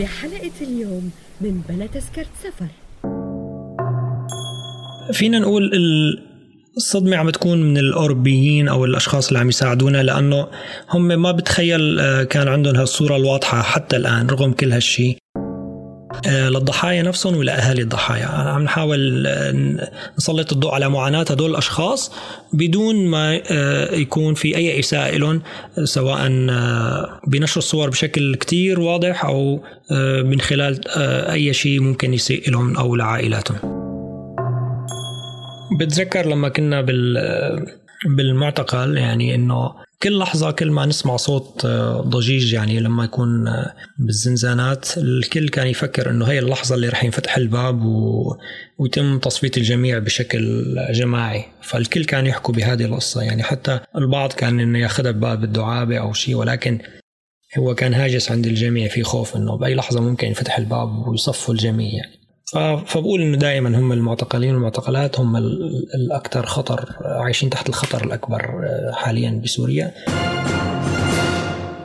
بحلقة اليوم من بلا تذكرة سفر. فينا نقول الصدمة عم تكون من الأوروبيين أو الأشخاص اللي عم يساعدونا لأنه هم ما بتخيل آه، كان عندهم هالصورة الواضحة حتى الآن رغم كل هالشي. للضحايا نفسهم ولاهالي الضحايا. عم نحاول آه، نسلط الضوء على معاناة هدول الأشخاص بدون ما آه، يكون في أي اساءه لهم سواء بنشر الصور بشكل كتير واضح أو من خلال أي شيء ممكن يسيء لهم أو لعائلاتهم. بتذكر لما كنا بال بالمعتقل يعني إنه كل لحظة كل ما نسمع صوت آه، ضجيج يعني لما يكون آه، بالزنزانات الكل كان يفكر إنه هي اللحظة اللي رح ينفتح الباب و... ويتم تصفية الجميع بشكل جماعي. فالكل كان يحكوا بهذه القصة. يعني حتى البعض كان إنه ياخذها بباب الدعابة أو شيء ولكن هو كان هاجس عند الجميع في خوف إنه بأي لحظة ممكن ينفتح الباب ويصفوا الجميع يعني. فبقول إنه دائما هم المعتقلين والمعتقلات هم الأكثر خطر عايشين تحت الخطر الأكبر آه، حاليا بسوريا.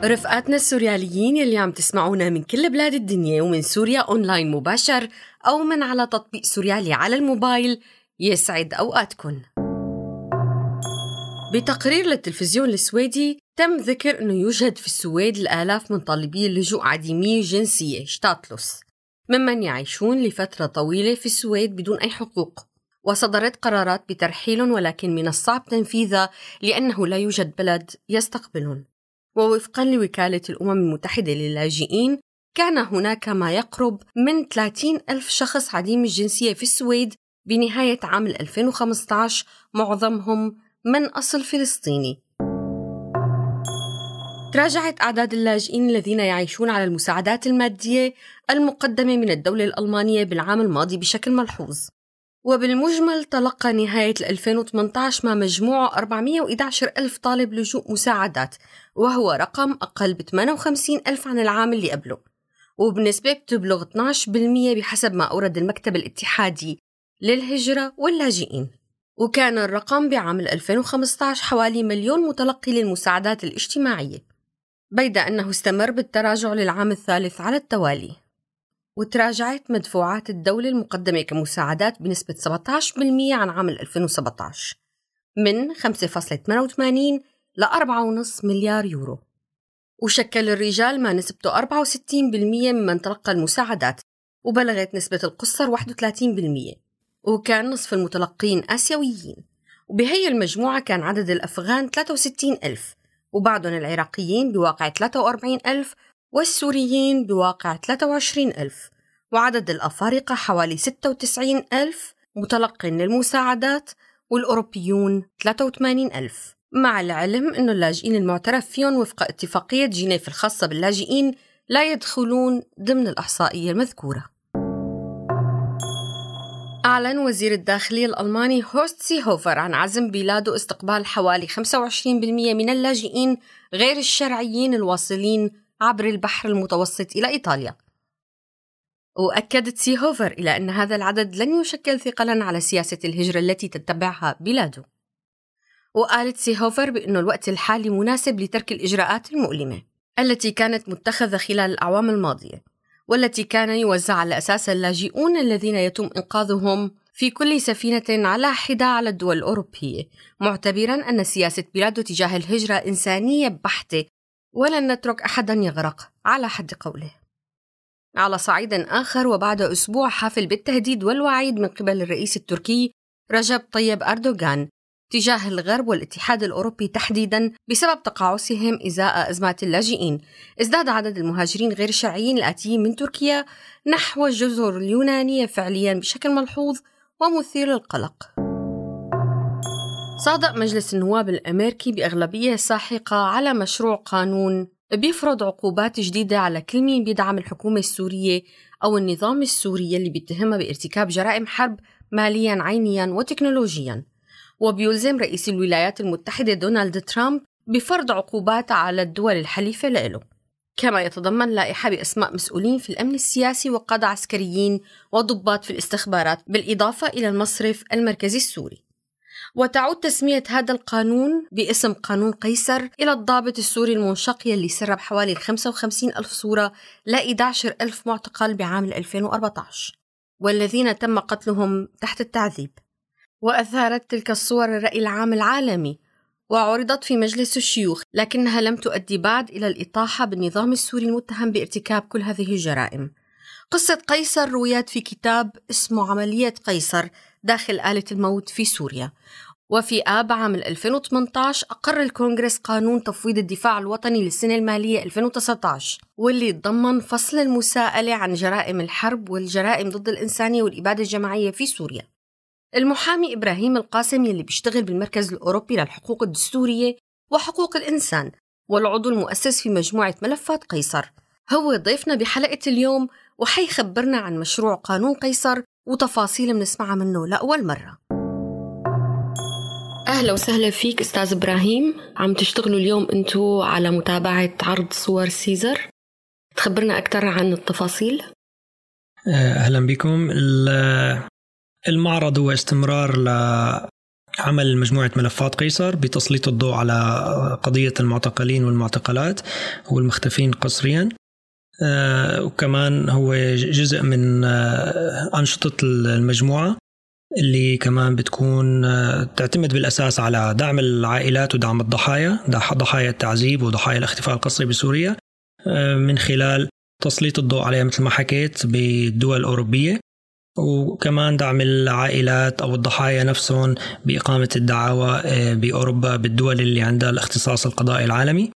رفقاتنا السورياليين يلي عم تسمعونا من كل بلاد الدنيا ومن سوريا أونلاين مباشر أو من على تطبيق سوريالي على الموبايل يسعد اوقاتكم بتقرير للتلفزيون السويدي تم ذكر إنه يوجد في السويد الآلاف من طالبي اللجوء عديمي الجنسيه شتاتلوس. ممن يعيشون لفترة طويلة في السويد بدون أي حقوق وصدرت قرارات بترحيلهم ولكن من الصعب تنفيذها لأنه لا يوجد بلد يستقبلهم. ووفقا لوكالة الأمم المتحدة للاجئين كان هناك ما يقرب من 30 ألف شخص عديم الجنسية في السويد بنهاية عام 2015 معظمهم من أصل فلسطيني. تراجعت أعداد اللاجئين الذين يعيشون على المساعدات المادية المقدمة من الدولة الألمانية بالعام الماضي بشكل ملحوظ. وبالمجمل تلقى نهاية 2018 ما مجموعه 411 ألف طالب لجوء مساعدات وهو رقم أقل ب 58 ألف عن العام اللي قبله. وبنسبة بتبلغ 12% بحسب ما أورد المكتب الاتحادي للهجرة واللاجئين. وكان الرقم بعام 2015 حوالي مليون متلقي للمساعدات الاجتماعية. بيد أنه استمر بالتراجع للعام الثالث على التوالي وتراجعت مدفوعات الدولة المقدمة كمساعدات بنسبة 17% عن عام 2017 من 5.88 ل 4.5 مليار يورو. وشكل الرجال ما نسبته 64% ممن تلقى المساعدات وبلغت نسبة القصر 31% وكان نصف المتلقين آسيويين وبهي المجموعة كان عدد الأفغان 63 ألف. وبعضهم العراقيين بواقع 43 ألف والسوريين بواقع 23 ألف. وعدد الأفارقة حوالي 96 ألف متلق للمساعدات والأوروبيون 83 ألف. مع العلم أن اللاجئين المعترف فيهم وفق اتفاقية جنيف الخاصة باللاجئين لا يدخلون ضمن الإحصائية المذكورة. أعلن وزير الداخلية الألماني هورست سيهوفر عن عزم بلاده استقبال حوالي 25% من اللاجئين غير الشرعيين الواصلين عبر البحر المتوسط إلى إيطاليا. وأكدت سيهوفر إلى أن هذا العدد لن يشكل ثقلا على سياسة الهجرة التي تتبعها بلاده. وقالت سيهوفر بأن الوقت الحالي مناسب لترك الإجراءات المؤلمة التي كانت متخذة خلال الأعوام الماضية. والتي كان يوزع على أساس اللاجئون الذين يتم إنقاذهم في كل سفينة على حدة على الدول الأوروبية معتبرا أن سياسة بلاده تجاه الهجرة إنسانية بحتة ولن نترك أحدا يغرق. على حد قوله. على صعيد آخر وبعد أسبوع حافل بالتهديد والوعيد من قبل الرئيس التركي رجب طيب أردوغان تجاه الغرب والاتحاد الأوروبي تحديدا بسبب تقاعسهم إزاء أزمات اللاجئين. ازداد عدد المهاجرين غير الشرعيين الآتيين من تركيا نحو الجزر اليونانية فعليا بشكل ملحوظ ومثير للقلق. صادق مجلس النواب الأمريكي بأغلبية ساحقة على مشروع قانون بيفرض عقوبات جديدة على كل مين بيدعم الحكومة السورية أو النظام السوري اللي بيتهمها بارتكاب جرائم حرب ماليا عينيا وتكنولوجيا. وبيلزم رئيس الولايات المتحدة دونالد ترامب بفرض عقوبات على الدول الحليفة له. كما يتضمن لائحة بأسماء مسؤولين في الأمن السياسي وقادة عسكريين وضباط في الاستخبارات بالإضافة إلى المصرف المركزي السوري. وتعود تسمية هذا القانون باسم قانون قيصر إلى الضابط السوري المنشق يلي سرب حوالي 55 ألف صورة ل 11 ألف معتقل بعام 2014 والذين تم قتلهم تحت التعذيب. وأثارت تلك الصور الرأي العام العالمي وعرضت في مجلس الشيوخ لكنها لم تؤدي بعد إلى الإطاحة بالنظام السوري المتهم بارتكاب كل هذه الجرائم. قصة قيصر رويت في كتاب اسمه عملية قيصر داخل آلة الموت في سوريا. وفي آب عام 2018 أقر الكونغرس قانون تفويض الدفاع الوطني للسنة المالية 2019 واللي ضمن فصل المساءلة عن جرائم الحرب والجرائم ضد الإنسانية والإبادة الجماعية في سوريا. المحامي إبراهيم القاسم يلي بيشتغل بالمركز الأوروبي للحقوق الدستورية وحقوق الإنسان والعضو المؤسس في مجموعة ملفات قيصر. هو ضيفنا بحلقة اليوم وحيخبرنا عن مشروع قانون قيصر وتفاصيل بنسمعها منه لأول مرة. أهلا وسهلا فيك أستاذ إبراهيم. عم تشتغلوا اليوم أنتو على متابعة عرض صور سيزر. تخبرنا أكثر عن التفاصيل. أهلا بكم. المعرض هو استمرار لعمل مجموعة ملفات قيصر بتسليط الضوء على قضية المعتقلين والمعتقلات والمختفين قسريا آه، وكمان هو جزء من آه، أنشطة المجموعة اللي كمان بتكون آه، تعتمد بالأساس على دعم العائلات ودعم الضحايا ضحايا التعذيب وضحايا الاختفاء القسري بسوريا. من خلال تسليط الضوء عليها مثل ما حكيت بالدول الأوروبية. وكمان دعم العائلات أو الضحايا نفسهم بإقامة الدعاوى بأوروبا بالدول اللي عندها الاختصاص القضائي العالمي.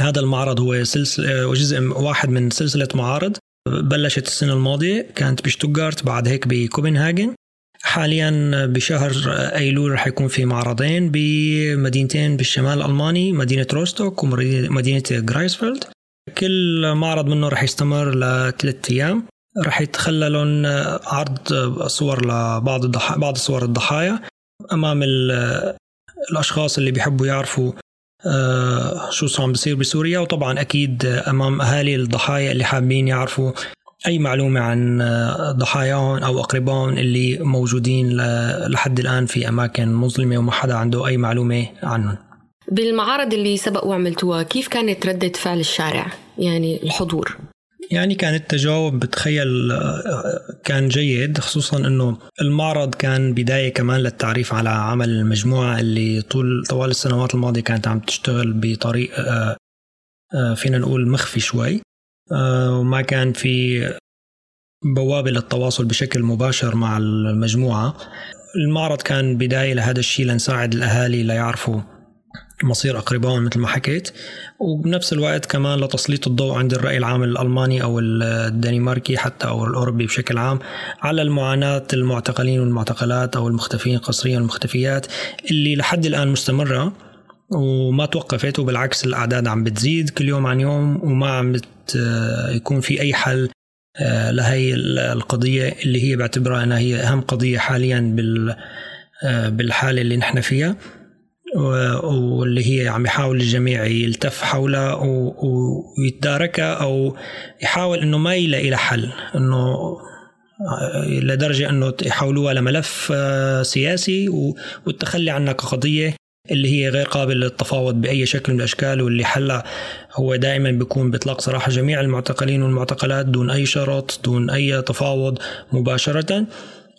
هذا المعرض هو سلسلة جزء واحد من سلسلة معارض بلشت السنة الماضية كانت بشتوتغارت بعد هيك بكوبنهاجن. حاليا بشهر أيلول رح يكون في معرضين بمدينتين بالشمال الألماني مدينة روستوك ومدينه جرايسفيلد كل معرض منه رح يستمر لثلاث أيام. رح يتخللون عرض صور لبعض الضحايا بعض صور الضحايا. أمام الأشخاص اللي بيحبوا يعرفوا آه، شو صار بيصير بسوريا. وطبعا أكيد أمام أهالي الضحايا اللي حابين يعرفوا أي معلومة عن ضحاياهم أو أقربائهم اللي موجودين لحد الآن في أماكن مظلمة وما حدا عنده أي معلومة عنهم. بالمعارض اللي سبق وعملتوها كيف كانت ردة فعل الشارع؟ يعني الحضور. يعني كان التجاوب بتخيل كان جيد خصوصا إنه المعرض كان بداية كمان للتعريف على عمل المجموعة اللي طول طوال السنوات الماضية كانت عم تشتغل بطريق آه، فينا نقول مخفي شوي. آه، وما كان في بوابة للتواصل بشكل مباشر مع المجموعة. المعرض كان بداية لهذا الشيء لنساعد الأهالي ليعرفوا مصير أقربائهم مثل ما حكيت. وبنفس الوقت كمان لتسليط الضوء عند الرأي العام الألماني أو الدنماركي حتى أو الأوروبي بشكل عام على المعاناة المعتقلين والمعتقلات أو المختفين قسريا والمختفيات اللي لحد الآن مستمرة وما توقفت وبالعكس الأعداد عم بتزيد كل يوم عن يوم وما عم يكون في أي حل آه، لهي القضية اللي هي بعتبرها أنها هي أهم قضية حاليا آه، بالحالة اللي نحن فيها. واللي هي عم يحاول الجميع يلتف حولها ويتداركها أو يحاول إنه ما يلاقي لها حل إنه لدرجة إنه يحولوها لملف آه، سياسي والتخلي عنها كقضيه اللي هي غير قابل للتفاوض بأي شكل من الأشكال واللي حلها هو دائما بيكون بإطلاق سراح جميع المعتقلين والمعتقلات دون أي شرط دون أي تفاوض مباشرة.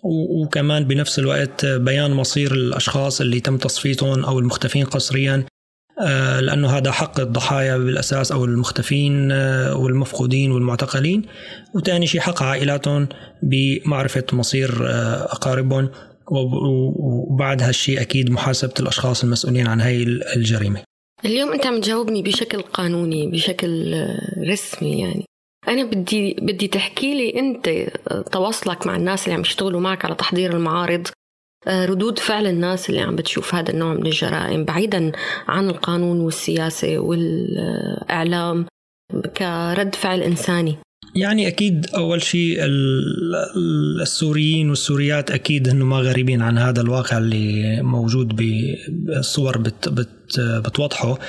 وكمان بنفس الوقت بيان مصير الأشخاص اللي تم تصفيتهم أو المختفين قسريا آه، لأنه هذا حق الضحايا بالأساس أو المختفين آه، والمفقودين والمعتقلين. وثاني شيء حق عائلاتهم بمعرفة مصير آه، أقاربهم. وبعد هالشيء أكيد محاسبة الأشخاص المسؤولين عن هاي الجريمة. اليوم أنت عم تجاوبني بشكل قانوني بشكل رسمي يعني. أنا بدي بدي تحكي لي أنت تواصلك مع الناس اللي عم يشتغلوا معك على تحضير المعارض. ردود فعل الناس اللي عم بتشوف هذا النوع من الجرائم بعيدا عن القانون والسياسة والإعلام كرد فعل إنساني. يعني أكيد أول شيء السوريين والسوريات أكيد انه ما غريبين عن هذا الواقع اللي موجود بالصور بت بت بتوضحه.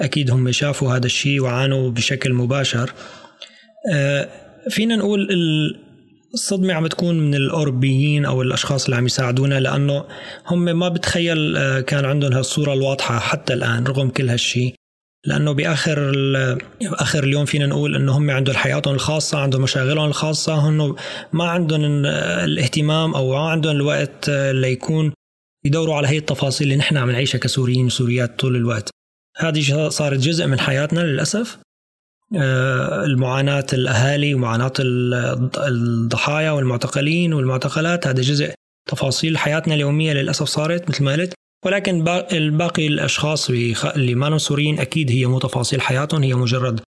أكيد هم شافوا هذا الشيء وعانوا بشكل مباشر. آه، فينا نقول الصدمة عم تكون من الأوروبيين أو الأشخاص اللي عم يساعدونا لأنه هم ما بتخيل آه، كان عندهم هالصورة الواضحة حتى الآن رغم كل هالشيء لأنه بآخر آخر اليوم فينا نقول إنه هم عندهم حياتهم الخاصة عندهم مشاغلهم الخاصة هم ما عندهم الاهتمام أو ما عندهم الوقت ليكون يدوروا على هي التفاصيل اللي نحن عم نعيشها كسوريين وسوريات طول الوقت. هذه صارت جزء من حياتنا للأسف. آه، المعاناة الأهالي ومعاناة الضحايا والمعتقلين والمعتقلات. هذا جزء تفاصيل حياتنا اليومية للأسف صارت مثل ما قلت. ولكن الباقي الأشخاص اللي ما سوريين أكيد هي مو تفاصيل حياتهم هي مجرد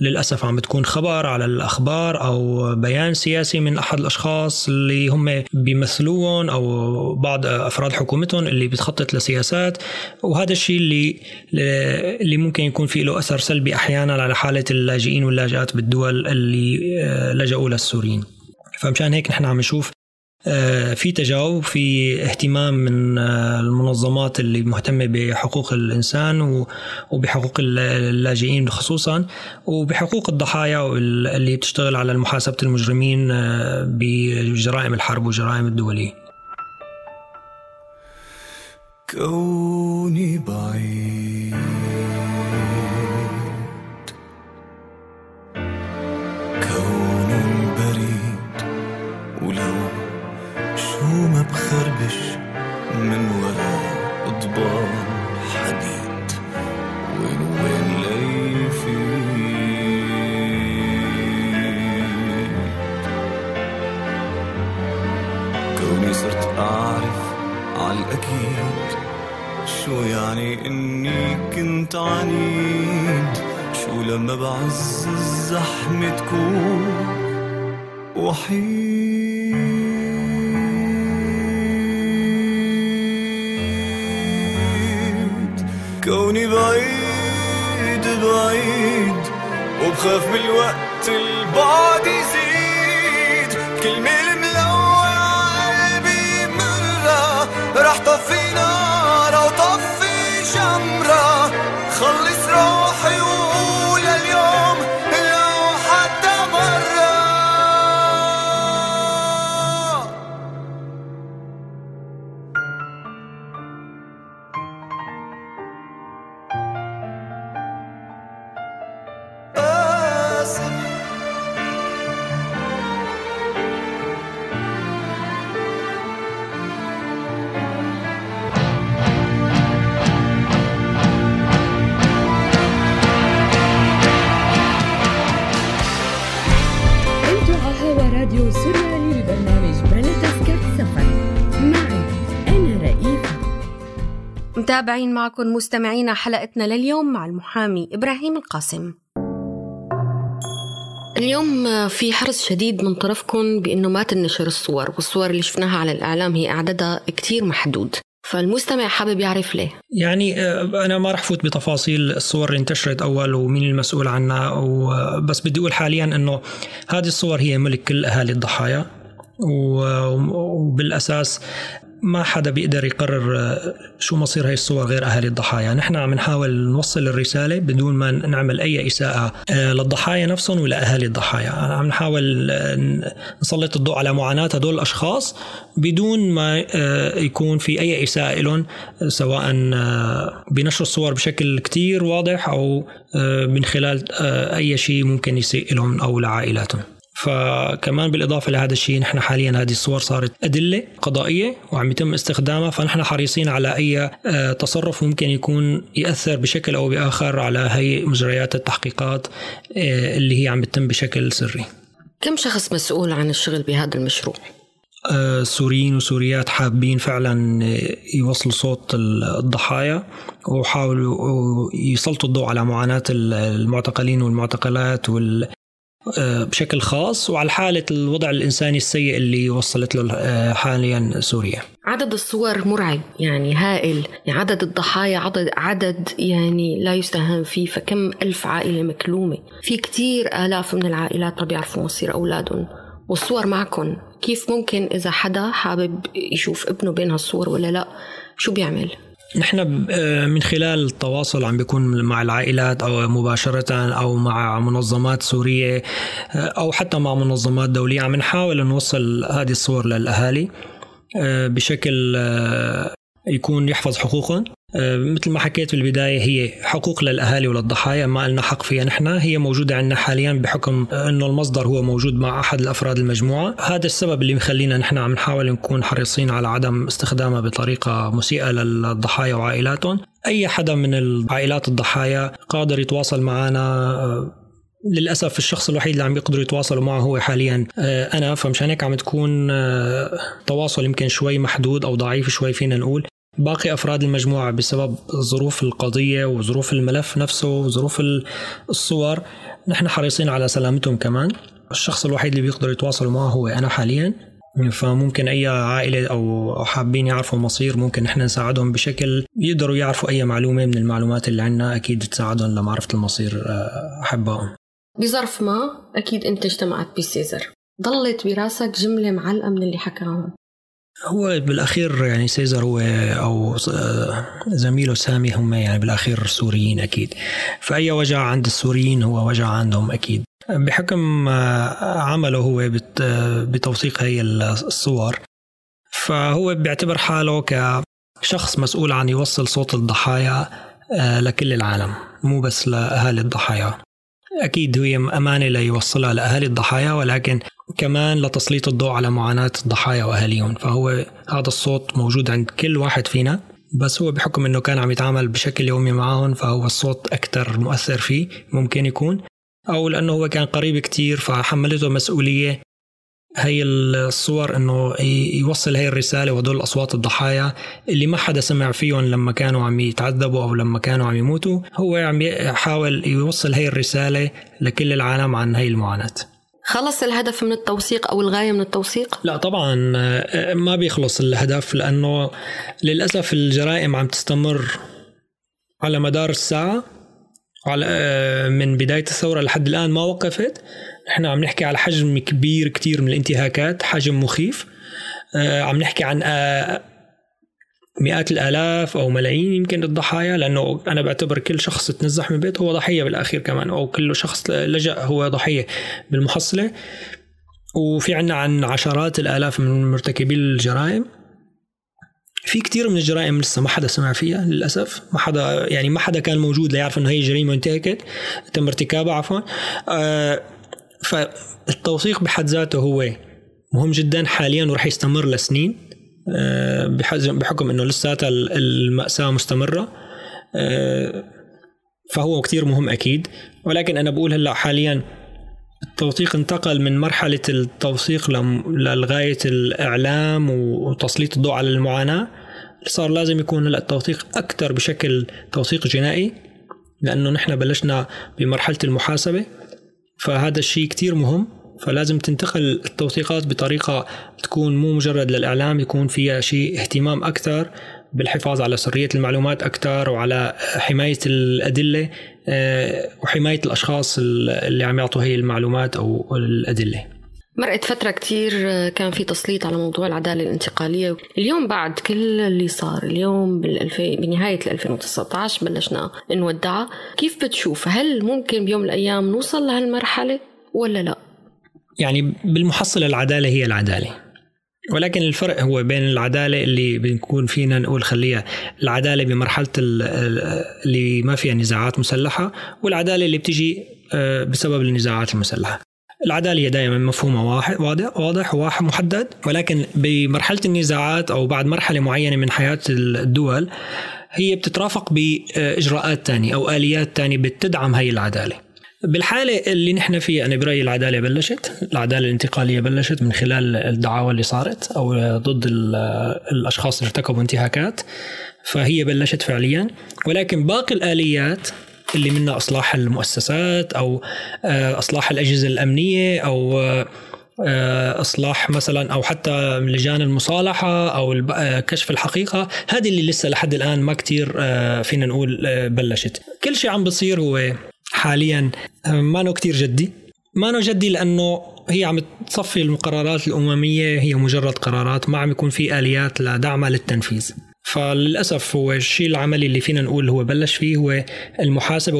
للأسف عم بتكون خبر على الأخبار أو بيان سياسي من أحد الأشخاص اللي هم بيمثلوهم أو بعض أفراد حكومتهم اللي بتخطط لسياسات. وهذا الشيء اللي اللي ممكن يكون فيه له أثر سلبي أحيانا على حالة اللاجئين واللاجئات بالدول اللي آه، لجأوا للسوريين. فمشان هيك نحن عم نشوف في تجاوب في اهتمام من آه، المنظمات اللي مهتمة بحقوق الإنسان وبحقوق اللاجئين خصوصا وبحقوق الضحايا اللي بتشتغل على محاسبة المجرمين آه، بجرائم الحرب والجرائم الدولية. كوني بعيد كنت عنيد. شو لما بعز الزحمة تكون وحيد؟ كوني بعيد بعيد وبخاف بالوقت البعد يزيد. كلمة متابعين معكم مستمعينا حلقتنا لليوم مع المحامي إبراهيم القاسم. اليوم في حرص شديد من طرفكم بأنه ما تنشر الصور والصور اللي شفناها على الإعلام هي أعدادها كتير محدود. فالمستمع حابب يعرف ليه؟ يعني آه، أنا ما رح فوت بتفاصيل الصور اللي انتشرت أول ومين المسؤول عنها بس بدي أقول حاليا إنه هذه الصور هي ملك كل أهالي الضحايا وبالأساس ما حدا بيقدر يقرر آه، شو مصير هاي الصور غير أهالي الضحايا، نحن عم نحاول نوصل الرسالة بدون ما نعمل أي إساءة آه، للضحايا نفسهم ولا أهالي الضحايا، عم نحاول آه، نسلط الضوء على معاناة هدول الأشخاص بدون ما يكون في أي إساءة لهم سواء بنشر الصور بشكل كتير واضح أو من خلال أي شيء ممكن يسيء لهم أو لعائلاتهم. فكمان بالإضافة لهذا الشيء نحن حاليا هذه الصور صارت أدلة قضائية وعم يتم استخدامها فنحن حريصين على أي آه، تصرف ممكن يكون يأثر بشكل أو بآخر على هي مجريات التحقيقات آه، اللي هي عم تتم بشكل سري. كم شخص مسؤول عن الشغل بهذا المشروع؟ سوريين وسوريات حابين فعلا يوصلوا صوت الضحايا وحاولوا يسلطوا الضوء على معاناة المعتقلين والمعتقلات وال بشكل خاص وعلى حالة الوضع الإنساني السيء اللي وصلت له حاليا سوريا. عدد الصور مرعب يعني هائل. يعني عدد الضحايا عدد, عدد يعني لا يستهان فيه. فكم ألف عائلة مكلومة؟ في كتير آلاف من العائلات ما بيعرفوا مصير أولادهم. والصور معكم كيف ممكن إذا حدا حابب يشوف ابنه بين هالصور ولا لا؟ شو بيعمل؟ نحن آه، من خلال التواصل عم بيكون مع العائلات أو مباشرة أو مع منظمات سورية آه، أو حتى مع منظمات دولية عم نحاول نوصل هذه الصور للأهالي آه، بشكل يكون يحفظ حقوقهم. مثل ما حكيت بالبداية هي حقوق للأهالي وللضحايا ما لنا حق فيها نحن. هي موجودة عندنا حاليا بحكم أنه المصدر هو موجود مع أحد الأفراد المجموعة. هذا السبب اللي مخلينا نحن عم نحاول نكون حريصين على عدم استخدامها بطريقة مسيئة للضحايا وعائلاتهم. أي حدا من العائلات الضحايا قادر يتواصل معنا آه، للأسف الشخص الوحيد اللي عم يقدروا يتواصلوا معه هو حاليا آه، أنا. فمشان هيك عم تكون تواصل يمكن شوي محدود أو ضعيف شوي فينا نقول. باقي أفراد المجموعة بسبب ظروف القضية وظروف الملف نفسه وظروف الصور نحن حريصين على سلامتهم كمان. الشخص الوحيد اللي بيقدر يتواصلوا معه هو أنا حاليا. فممكن أي عائلة أو حابين يعرفوا مصير ممكن نحن نساعدهم بشكل يقدروا يعرفوا أي معلومة من المعلومات اللي عندنا أكيد تساعدهم لمعرفة المصير آه، أحبائهم. بظرف ما أكيد أنت اجتمعت بسيزر. ضلت براسك جملة معلقة من اللي حكاهم. هو بالأخير يعني سيزر هو أو زميله سامي هم يعني بالأخير سوريين أكيد. فأي وجع عند السوريين هو وجع عندهم أكيد. بحكم عمله هو بتوثيق هي الصور. فهو بيعتبر حاله كشخص مسؤول عن يوصل صوت الضحايا آه، لكل العالم مو بس لأهالي الضحايا. أكيد هي أمانة ليوصلها لأهالي الضحايا ولكن كمان لتسليط الضوء على معاناة الضحايا وأهاليهم. فهو هذا الصوت موجود عند كل واحد فينا بس هو بحكم إنه كان عم يتعامل بشكل يومي معهم فهو الصوت أكثر مؤثر فيه ممكن يكون. أو لأنه هو كان قريب كتير فحملته مسؤولية. هي الصور إنه يوصل هي الرسالة وهدول اصوات الضحايا اللي ما حدا سمع فيهم لما كانوا عم يتعذبوا أو لما كانوا عم يموتوا. هو عم يحاول يوصل هي الرسالة لكل العالم عن هي المعاناة. خلص الهدف من التوثيق أو الغاية من التوثيق؟ لا طبعا آه، ما بيخلص الهدف لأنه للأسف الجرائم عم تستمر على مدار الساعة على آه، من بداية الثورة لحد الآن ما وقفت نحن عم نحكي على حجم كبير كتير من الانتهاكات حجم مخيف آه، عم نحكي عن مئات الآلاف أو ملايين يمكن الضحايا لأنه أنا بعتبر كل شخص تنزح من بيته هو ضحية بالأخير كمان أو كل شخص لجأ هو ضحية بالمحصلة. وفي عنا عن عشرات الآلاف من مرتكبي الجرائم. في كثير من الجرائم لسه ما حدا سمع فيها للأسف. ما حدا يعني ما حدا كان موجود ليعرف إنه هي جريمة انتهكت تم ارتكابها عفوا. آه فالتوثيق بحد ذاته هو مهم جدا حاليا ورح يستمر لسنين. بحكم إنه لساتها المأساة مستمرة آه، فهو كثير مهم أكيد. ولكن أنا بقول هلأ حاليا التوثيق انتقل من مرحلة التوثيق لغاية الإعلام وتسليط الضوء على المعاناة. صار لازم يكون هلأ التوثيق أكثر بشكل توثيق جنائي لأنه نحن بلشنا بمرحلة المحاسبة فهذا الشيء كتير مهم. فلازم تنتقل التوثيقات بطريقة تكون مو مجرد للإعلام يكون فيها شيء اهتمام أكثر بالحفاظ على سرية المعلومات أكثر وعلى حماية الأدلة آه، وحماية الأشخاص اللي عم يعطوا هي المعلومات أو الأدلة. مرقت فترة كتير كان في تسليط على موضوع العدالة الانتقالية. اليوم بعد كل اللي صار اليوم بنهاية 2019 بلشنا نودعها كيف بتشوف؟ هل ممكن بيوم من الأيام نوصل لهالمرحلة ولا لا؟ يعني بالمحصلة العدالة هي العدالة. ولكن الفرق هو بين العدالة اللي بنكون فينا نقول خليها العدالة بمرحلة اللي ما فيها نزاعات مسلحة والعدالة اللي بتجي آه، بسبب النزاعات المسلحة. العدالة هي دائما مفهومها واحد واضح واضح وواحد محدد. ولكن بمرحلة النزاعات أو بعد مرحلة معينة من حياة الدول هي بتترافق بإجراءات تانية أو آليات تانية بتدعم هي العدالة. بالحالة اللي نحن فيها أنا برأيي العدالة بلشت العدالة الانتقالية بلشت من خلال الدعاوى اللي صارت أو ضد الأشخاص اللي ارتكبوا انتهاكات فهي بلشت فعليا. ولكن باقي الآليات اللي منها إصلاح المؤسسات أو آه، إصلاح الأجهزة الأمنية أو آه، أصلاح مثلا أو حتى لجان المصالحة أو آه، كشف الحقيقة هذه اللي لسه لحد الآن ما كتير فينا نقول بلشت. كل شيء عم بصير هو حاليا. ما نو كتير جدي. ما نو جدي لأنه هي عم تصفي المقررات الأممية هي مجرد قرارات ما عم يكون في آليات لدعمها للتنفيذ. فللأسف هو الشيء العملي اللي فينا نقول هو بلش فيه هو المحاسبة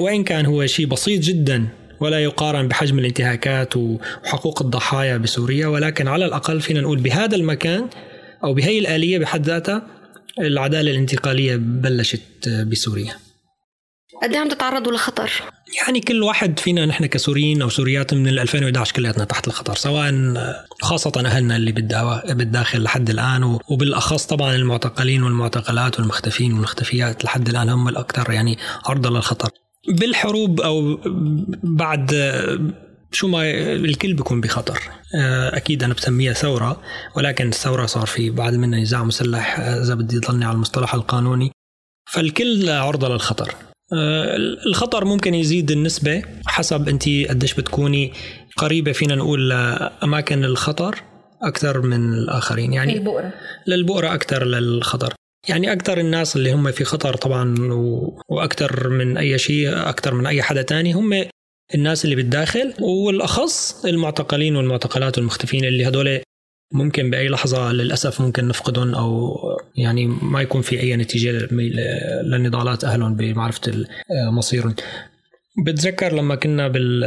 وإن كان هو شيء بسيط جدا ولا يقارن بحجم الانتهاكات وحقوق الضحايا بسوريا ولكن على الأقل فينا نقول بهذا المكان أو بهي الآلية بحد ذاتها العدالة الانتقالية بلشت بسوريا. قد إيه عم تتعرضوا لخطر؟ يعني كل واحد فينا نحن كسوريين أو سوريات من 2011 كلياتنا تحت الخطر سواء خاصة أهلنا اللي بالداخل لحد الآن وبالأخص طبعا المعتقلين والمعتقلات والمختفين والمختفيات لحد الآن هم الأكثر يعني عرضة للخطر. بالحروب أو بعد شو ما الكل بيكون بخطر أكيد أنا بسميها ثورة ولكن الثورة صار في بعد منها نزاع مسلح إذا بدي ضلني على المصطلح القانوني فالكل عرضة للخطر آه، الخطر ممكن يزيد النسبة حسب أنت قديش بتكوني قريبة فينا نقول لأماكن الخطر أكثر من الآخرين يعني للبؤرة. للبؤرة أكثر للخطر. يعني أكثر الناس اللي هم في خطر طبعا وأكثر من أي شيء أكثر من أي حدا تاني هم الناس اللي بالداخل والأخص المعتقلين والمعتقلات والمختفين اللي هدول ممكن بأي لحظة للأسف ممكن نفقدهم أو يعني ما يكون في أي نتيجة لنضالات أهلهم بمعرفة مصيرهم بتذكر لما كنا بال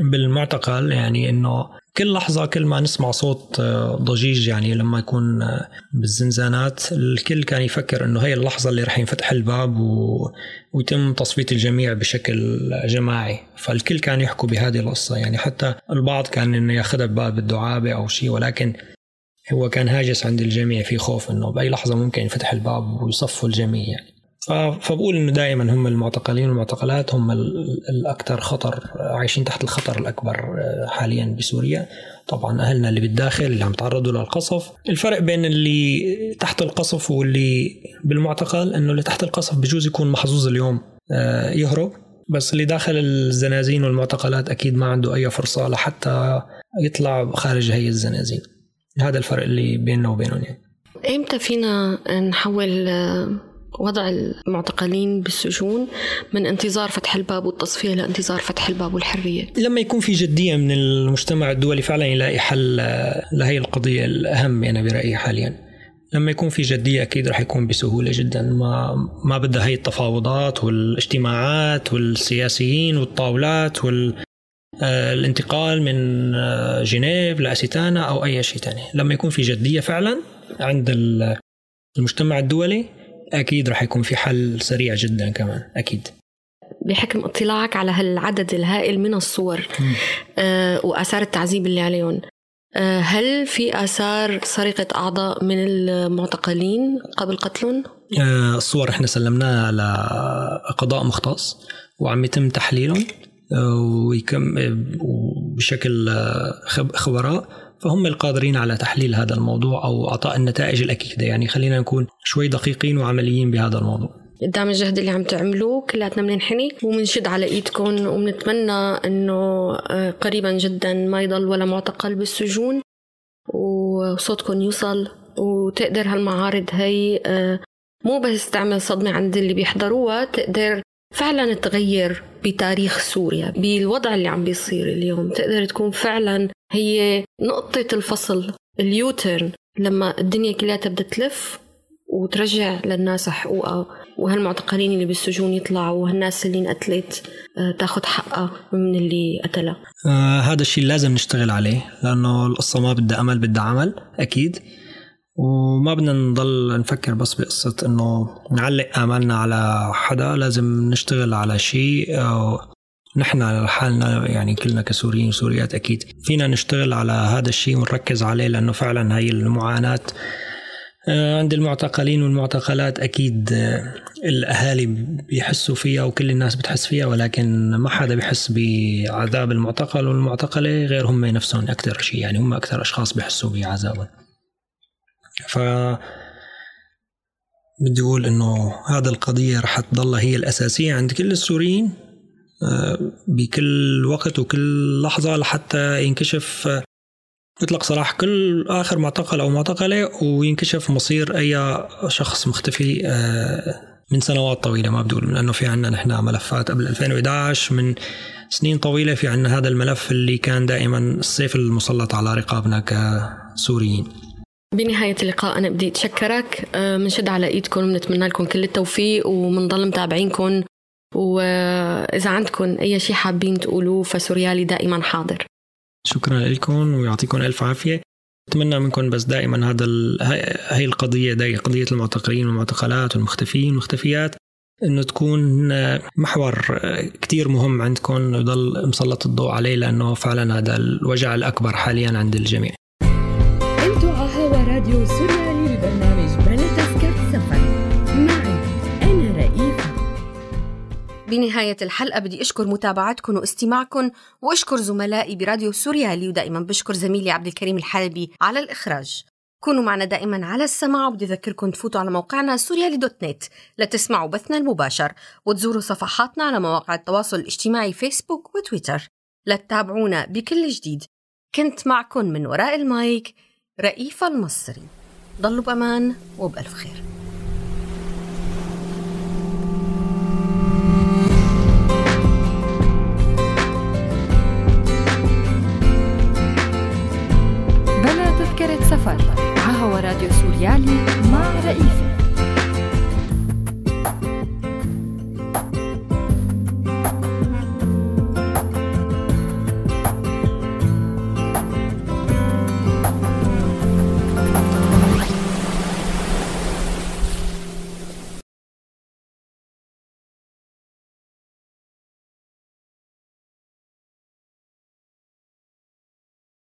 بالمعتقل يعني إنه كل لحظة كل ما نسمع صوت ضجيج يعني لما يكون بالزنزانات الكل كان يفكر إنه هي اللحظة اللي رح ينفتح الباب و... ويتم تصفية الجميع بشكل جماعي. فالكل كان يحكوا بهذه القصة. يعني حتى البعض كان إنه ياخذها بباب الدعابة أو شيء ولكن هو كان هاجس عند الجميع في خوف إنه بأي لحظة ممكن ينفتح الباب ويصفوا الجميع. يعني فبقول إنه دائما هم المعتقلين والمعتقلات هم الاكثر خطر عايشين تحت الخطر الأكبر آه، حاليا بسوريا. طبعا أهلنا اللي بالداخل اللي عم تعرضوا للقصف. الفرق بين اللي تحت القصف واللي بالمعتقل إنه اللي تحت القصف بجوز يكون محظوظ اليوم آه، يهرب. بس اللي داخل الزنازين والمعتقلات أكيد ما عنده أي فرصة لحتى يطلع خارج هي الزنازين. هذا الفرق اللي بيننا وبينهم يعني. إمتى فينا نحول آه، وضع المعتقلين بالسجون من انتظار فتح الباب والتصفية لانتظار فتح الباب والحرية. لما يكون في جدية من المجتمع الدولي فعلا يلاقي حل لهي القضية الأهم أنا برأيي حاليا. لما يكون في جدية أكيد رح يكون بسهولة جدا. ما ما بدها هي التفاوضات والاجتماعات والسياسيين والطاولات وال الانتقال من جنيف لأسيتانا أو أي شيء ثاني لما يكون في جدية فعلا عند المجتمع الدولي أكيد راح يكون في حل سريع جدا كمان أكيد بحكم اطلاعك على هالعدد الهائل من الصور آه وآثار التعذيب اللي عليهم آه هل في آثار سرقة أعضاء من المعتقلين قبل قتلهم؟ آه الصور إحنا سلمناها لقضاء مختص وعم يتم تحليلهم آه، ويكم بشكل آه، خبراء فهم القادرين على تحليل هذا الموضوع أو أعطاء النتائج الأكيدة. يعني خلينا نكون شوي دقيقين وعمليين بهذا الموضوع. قدام الجهد اللي عم تعملوه كلياتنا بننحني وبنشد على إيدكم وبنتمنى إنه آه، قريبا جدا ما يضل ولا معتقل بالسجون وصوتكم يوصل وتقدر هالمعارض هي آه، مو بس تعمل صدمة عند اللي بيحضروها تقدر فعلا تغير بتاريخ سوريا بالوضع اللي عم بيصير اليوم. تقدر تكون فعلا هي نقطة الفصل اليوترن. لما الدنيا كلها بدها تلف وترجع للناس حقوقها وهالمعتقلين اللي بالسجون يطلعوا وهالناس اللي انقتلت آه، تاخذ حقها من اللي قتلها. آه هذا الشيء لازم نشتغل عليه لأنه القصة ما بدها أمل بدها عمل أكيد. وما بدنا نضل نفكر بس بقصة إنه نعلق آمالنا على حدا لازم نشتغل على شيء نحن على حالنا يعني كلنا كسوريين وسوريات أكيد فينا نشتغل على هذا الشيء ونركز عليه لأنه فعلا هي المعاناة. آه، عند المعتقلين والمعتقلات أكيد آه، الأهالي بيحسوا فيها وكل الناس بتحس فيها ولكن ما حدا بيحس بعذاب المعتقل والمعتقلة غير هم نفسهم أكثر شيء يعني هم أكثر أشخاص بيحسوا بعذابهم. ف بدي أقول إنه هذا القضية رح تضل هي الأساسية عند كل السوريين. بكل وقت وكل لحظة لحتى ينكشف يطلق سراح كل آخر معتقل أو معتقله وينكشف مصير أي شخص مختفي آه، من سنوات طويلة ما بدي أقول لأنه في عندنا نحن ملفات قبل 2011 من سنين طويلة في عندنا هذا الملف اللي كان دائما السيف المسلط على رقابنا كسوريين. بنهاية اللقاء أنا بدي أتشكرك بنشد آه، على إيدكم ونتمنى لكم كل التوفيق وبنضل متابعينكم وإذا عندكم أي شيء حابين تقولوه فسوريالي دائما حاضر. شكرا لكم ويعطيكم ألف عافية. أتمنى منكم بس دائما هذا هي القضية دي قضية المعتقلين والمعتقلات والمختفيين والمختفيات إنه تكون محور كتير مهم عندكم ويضل مسلط الضوء عليه لأنه فعلا هذا الوجع الأكبر حاليا عند الجميع. أنتوا على هوا راديو سوريالي بنهاية الحلقة بدي أشكر متابعتكم واستماعكم وأشكر زملائي براديو سوريالي ودائما بشكر زميلي عبد الكريم الحلبي على الإخراج. كونوا معنا دائما على السمع وبدي أذكركم تفوتوا على موقعنا سوريالي دوت نت لتسمعوا بثنا المباشر وتزوروا صفحاتنا على مواقع التواصل الاجتماعي فيسبوك وتويتر. لتتابعونا بكل جديد. كنت معكم من وراء المايك رئيفة المصري. ضلوا بأمان وبألف خير.